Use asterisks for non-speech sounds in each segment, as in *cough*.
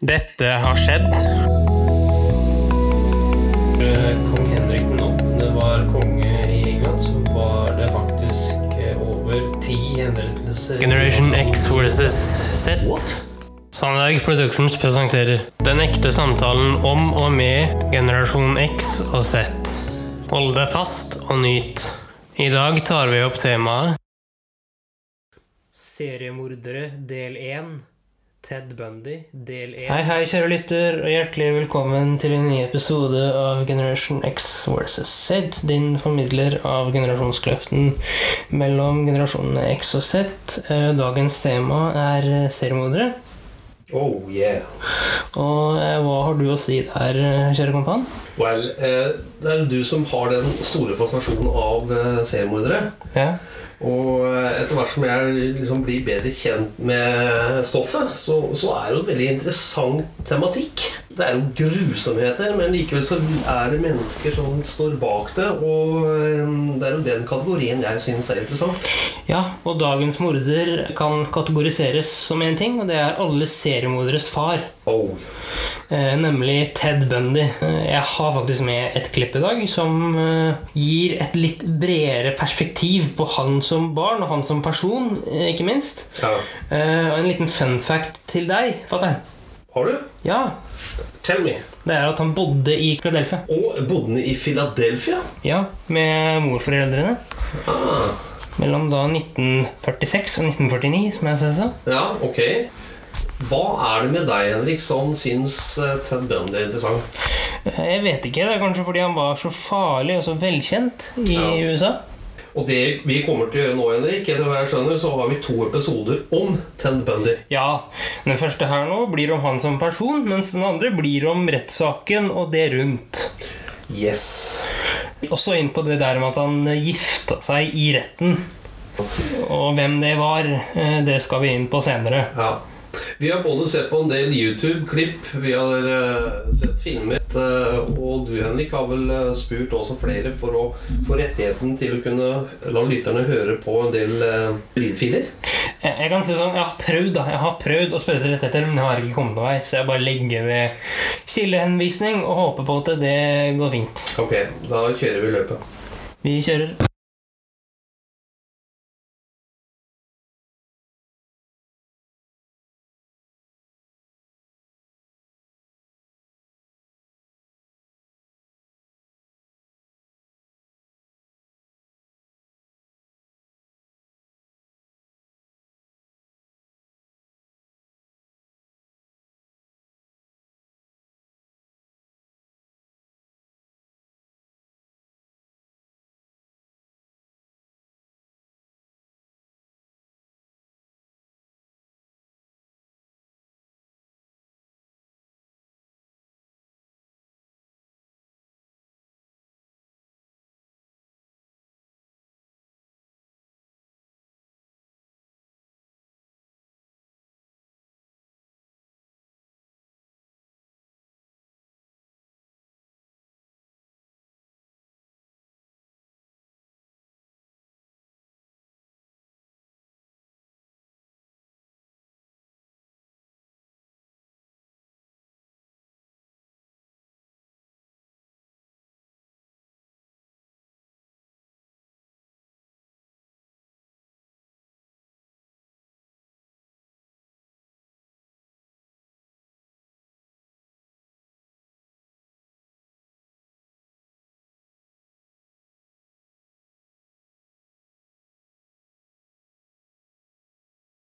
Dette har skjedd. Kong Henrik den 8. var konge i England, så var det faktisk eh, over ti henrettelser Generation X versus Z. Sandberg Productions presenterer Den ekte samtalen om og med generasjon X og Z. Hold deg fast og nyt. I dag tar vi opp temaet Seriemordere del 1. Ted Bundy del 1. Hei, hei, kjære lytter, og hjertelig velkommen til en ny episode av Generation X versus Z. Din formidler av generasjonskløften mellom generasjonene X og Z. Eh, Dagens tema er seriemordere. Oh yeah. Og eh, hva har du å si der, eh, kjære kompan? Well, eh, det er du som har den store fascinasjonen av eh, seriemordere. Yeah. Og eh, etter hvert som jeg liksom blir bedre kjent med stoffet, så, så er det jo en veldig interessant tematikk. Det er jo grusomheter, men likevel så er det mennesker som står bak det. Og eh, det er jo den kategorien jeg syns er interessant. ja, og dagens morder kan kategoriseres som én ting, og det er alle seriemorderes far. Oh. Nemlig Ted Bundy. Eh, Jeg har faktisk med et klipp i dag som gir et litt bredere perspektiv på han som barn og han som person, ikke minst. Ja. Og en liten fun fact til deg, fatter'n. Har du? Ja, Tell me. det er at han bodde i Philadelphia. Og bodde i Philadelphia? Ja, med morforeldrene. Ah. Mellom da 1946 og 1949, som jeg sa. Ja, ok. Hva er det med deg, Henrik, som syns eh, Ted Bundy er interessant? Eh, Jeg vet ikke, det er kanskje fordi han var så farlig og så velkjent i Ja. USA. Og det vi kommer til å gjøre nå, Henrik, etter hva jeg skjønner, så har vi to episoder om Ted Bundy. Ja, den første her nå blir om han som person, mens den andre blir om rettssaken og det rundt. Yes. Også inn på det der med at han gifta seg i retten. Og hvem det var, eh, det skal vi inn på senere. Ja. Vi har både sett på en del YouTube-klipp, vi har eh, sett filmet, eh, og du, Henrik, har vel eh, spurt også flere for å få rettigheten til å kunne la lytterne høre på en del lydfiler. Jeg, jeg kan si sånn, jeg har prøvd da, jeg har prøvd å spørre til rettigheter, men jeg har ikke kommet noen vei, så jeg bare legger ved kildehenvisning og håper på at det går fint. Ok, da kjører vi løpet. Vi kjører.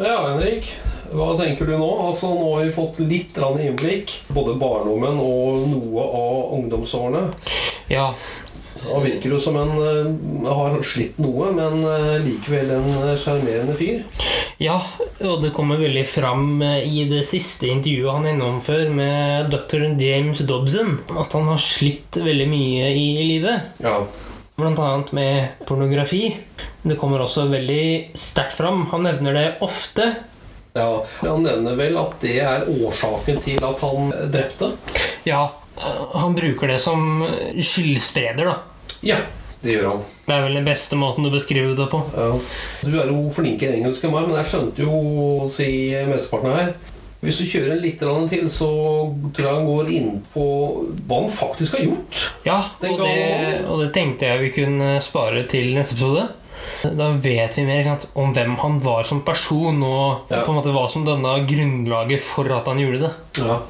Ja, Henrik. Hva tenker du nå? Altså, Nå har vi fått litt innblikk. Både barndommen og noe av ungdomsårene. Ja, Han virker jo som en eh, har slitt noe, men eh, likevel en eh, sjarmerende fyr. Ja, og det kommer veldig fram i det siste intervjuet han gjennomfører med dr. James Dobson, at han har slitt veldig mye i livet. Ja. Blant annet med pornografi. Det kommer også veldig sterkt fram. Han nevner det ofte. ja. Han nevner vel at det er årsaken til at han drepte. Ja, han bruker det som skyldspreder, da. Ja, det gjør han. Det er vel den beste måten å beskrive det på. Ja. Du er jo flinkere engelsk enn meg, men jeg skjønte jo si mesteparten her. Hvis du kjører litt til, så tror jeg han går inn på hva han faktisk har gjort. Ja, og det, og det tenkte jeg vi kunne spare til neste episode. Da vet vi mer sant, om hvem han var som person, og Ja. på en måte hva som danna grunnlaget for at han gjorde det. Ja.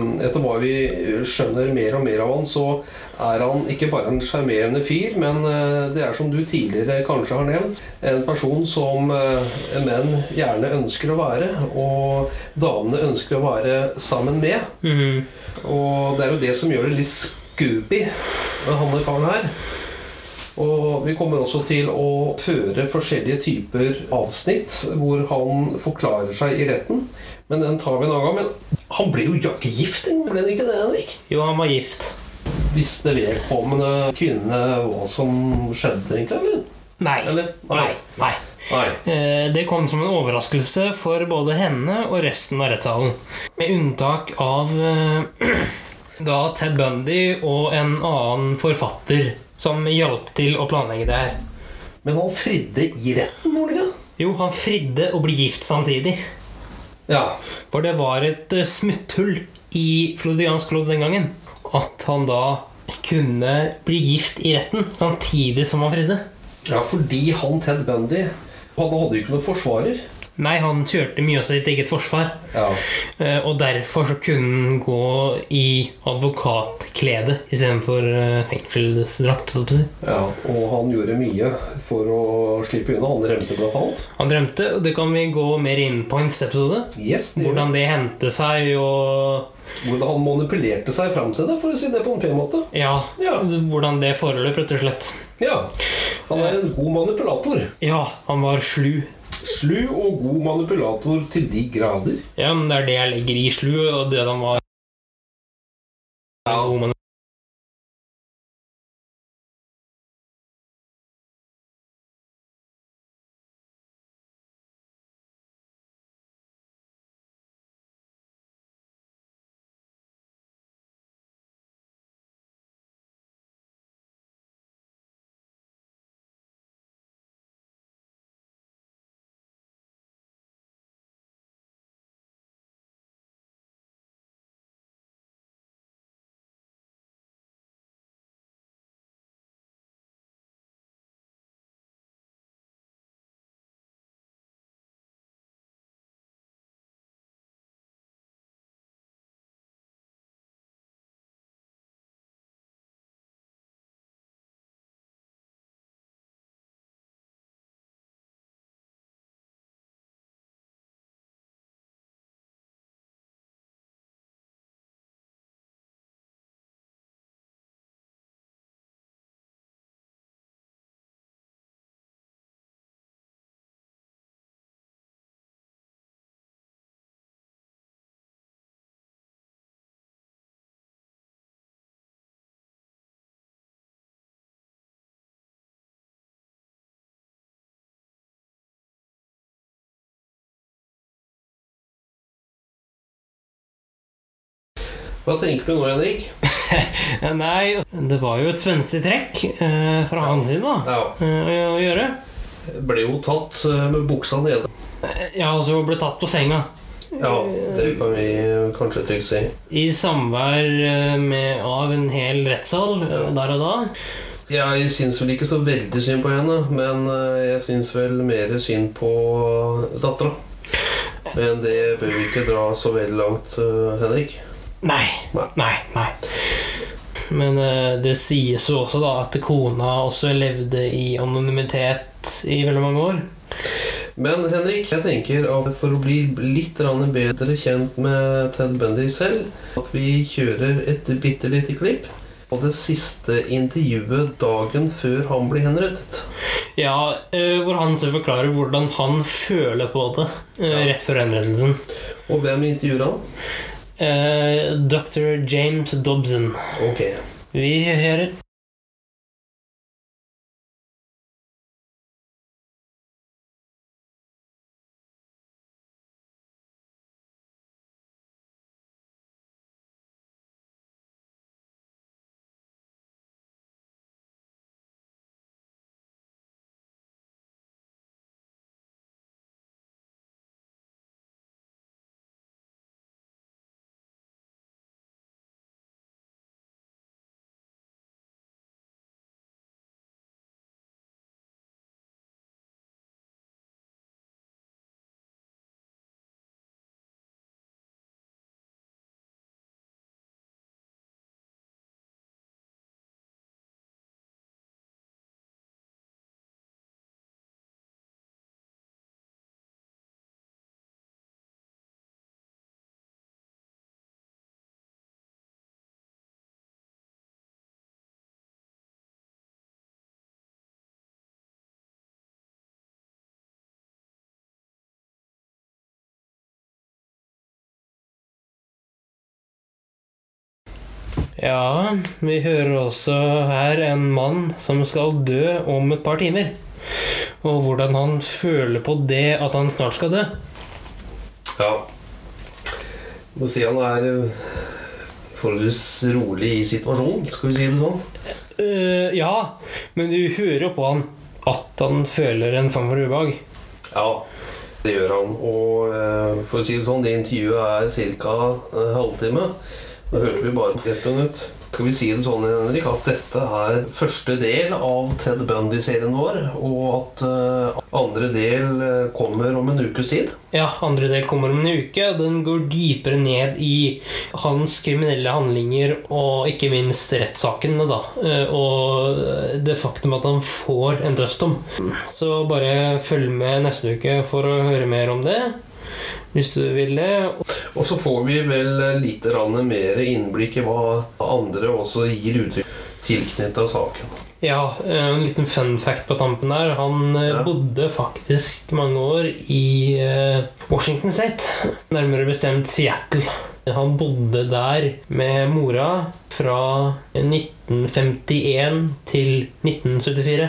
Etter hva vi skjønner mer og mer av han, så er han ikke bare en sjarmerende fyr, men eh, det er som du tidligere kanskje har nevnt, en person som eh, menn gjerne ønsker å være, og damene ønsker å være sammen med. Mm. Og det er jo det som gjør det litt Scooby med han karen her. Og vi kommer også til å føre forskjellige typer avsnitt hvor han forklarer seg i retten. Men den tar vi en annen gang. Men han ble jo ikke gift, ble han ikke det, Henrik? Jo, han var gift. Visste vedkommende kvinne hva som skjedde, egentlig? Eller? Nei. Eller? Nei. Nei. Nei. Nei. Det kom som en overraskelse for både henne og resten av rettssalen. Med unntak av eh, *clears throat* da Ted Bundy og en annen forfatter som hjalp til å planlegge det her. Men han fridde i retten, gjorde han ikke? Jo, han fridde å bli gift samtidig. Ja. For det var et eh, smutthull i flodiansk lov den gangen. At han da kunne bli gift i retten samtidig som han fridde. ja, fordi han Ted Bundy Han hadde jo ikke noen forsvarer. Nei, han kjørte mye av sitt eget forsvar. Ja. Eh, Og derfor så kunne han gå i advokatklede istedenfor uh, fengselsdrakt. Ja, og han gjorde mye for å slippe unna. Han rømte blant annet. Han drømte, og det kan vi gå mer inn på i neste episode. Yes, det Hvordan det hendte seg, og Hvordan han manipulerte seg fram til det, for å si det på en pen måte. ja, Ja. hvordan det foreløp, rett og slett. ja. Han er en god manipulator. Ja, han var slu. Slu og god manipulator til de grader. Ja, men det er det jeg legger i slu, og det de var Ja. Hva tenker du nå, Henrik? *laughs* Nei, det var jo et spenstig trekk eh, fra hans side, da. Ja. eh, å, gjøre. Ble jo tatt eh, med buksa nede. Eh, Ja, altså ble tatt på senga. Ja, det kan vi kanskje trygt si. I samvær eh, med, av en hel rettssal ja. der og da. Jeg syns vel ikke så veldig synd på henne, men jeg syns vel mer synd på dattera. Men det bør vi ikke dra så veldig langt, Henrik. Nei. Nei. Nei. Men eh, det sies jo også da at kona også levde i anonymitet i veldig mange år. Men Henrik, jeg tenker at for å bli litt bedre kjent med Ted Bundy selv, at vi kjører et bitte lite klipp. Og det siste intervjuet dagen før han blir henrettet. Ja, eh, Hvor han så forklarer hvordan han føler på det eh, rett før henrettelsen. Og hvem intervjuer han? Eh, Dr. James Dobson. Ok. Vi hører. Ja, vi hører også her en mann som skal dø om et par timer. Og hvordan han føler på det at han snart skal dø. Ja. Må si han er eh, forholdsvis rolig i situasjonen, skal vi si det sånn. Uh, ja, men du hører jo på han at han føler en form for ubehag. Ja, det gjør han. Og uh, for å si det sånn, det intervjuet er ca. en halvtime. Nå hørte vi bare ett minutt. Skal vi si det sånn, Henrik, at dette er første del av Ted Bundy-serien vår, og at uh, andre del eh, kommer om en ukes tid? Ja, andre del kommer om en uke. Den går dypere ned i hans kriminelle handlinger og ikke minst rettssakene, da. Eh, Og det faktum at han får en dødsdom. Så bare følg med neste uke for å høre mer om det. Hvis du vil det. Og så får vi vel litt mer innblikk i hva andre også gir uttrykk tilknyttet saken. Ja, en liten fun fact på tampen der. Han eh, Ja. bodde faktisk mange år i eh, Washington State. Nærmere bestemt Seattle. Han bodde der med mora fra 1951 til 1974.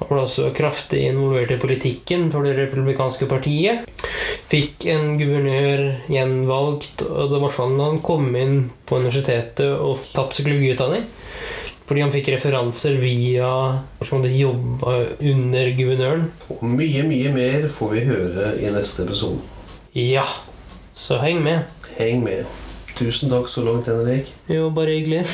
Han ble også kraftig involvert i politikken for det republikanske partiet. Fikk en guvernør gjenvalgt, og det var sånn han kom inn på universitetet og tatt psykologiutdanning. Fordi han fikk referanser via som hadde jobba under guvernøren. Og mye, mye mer får vi høre i neste episode. Ja, så heng med. Heng med. Tusen takk så langt, Henrik. Jo, bare hyggelig.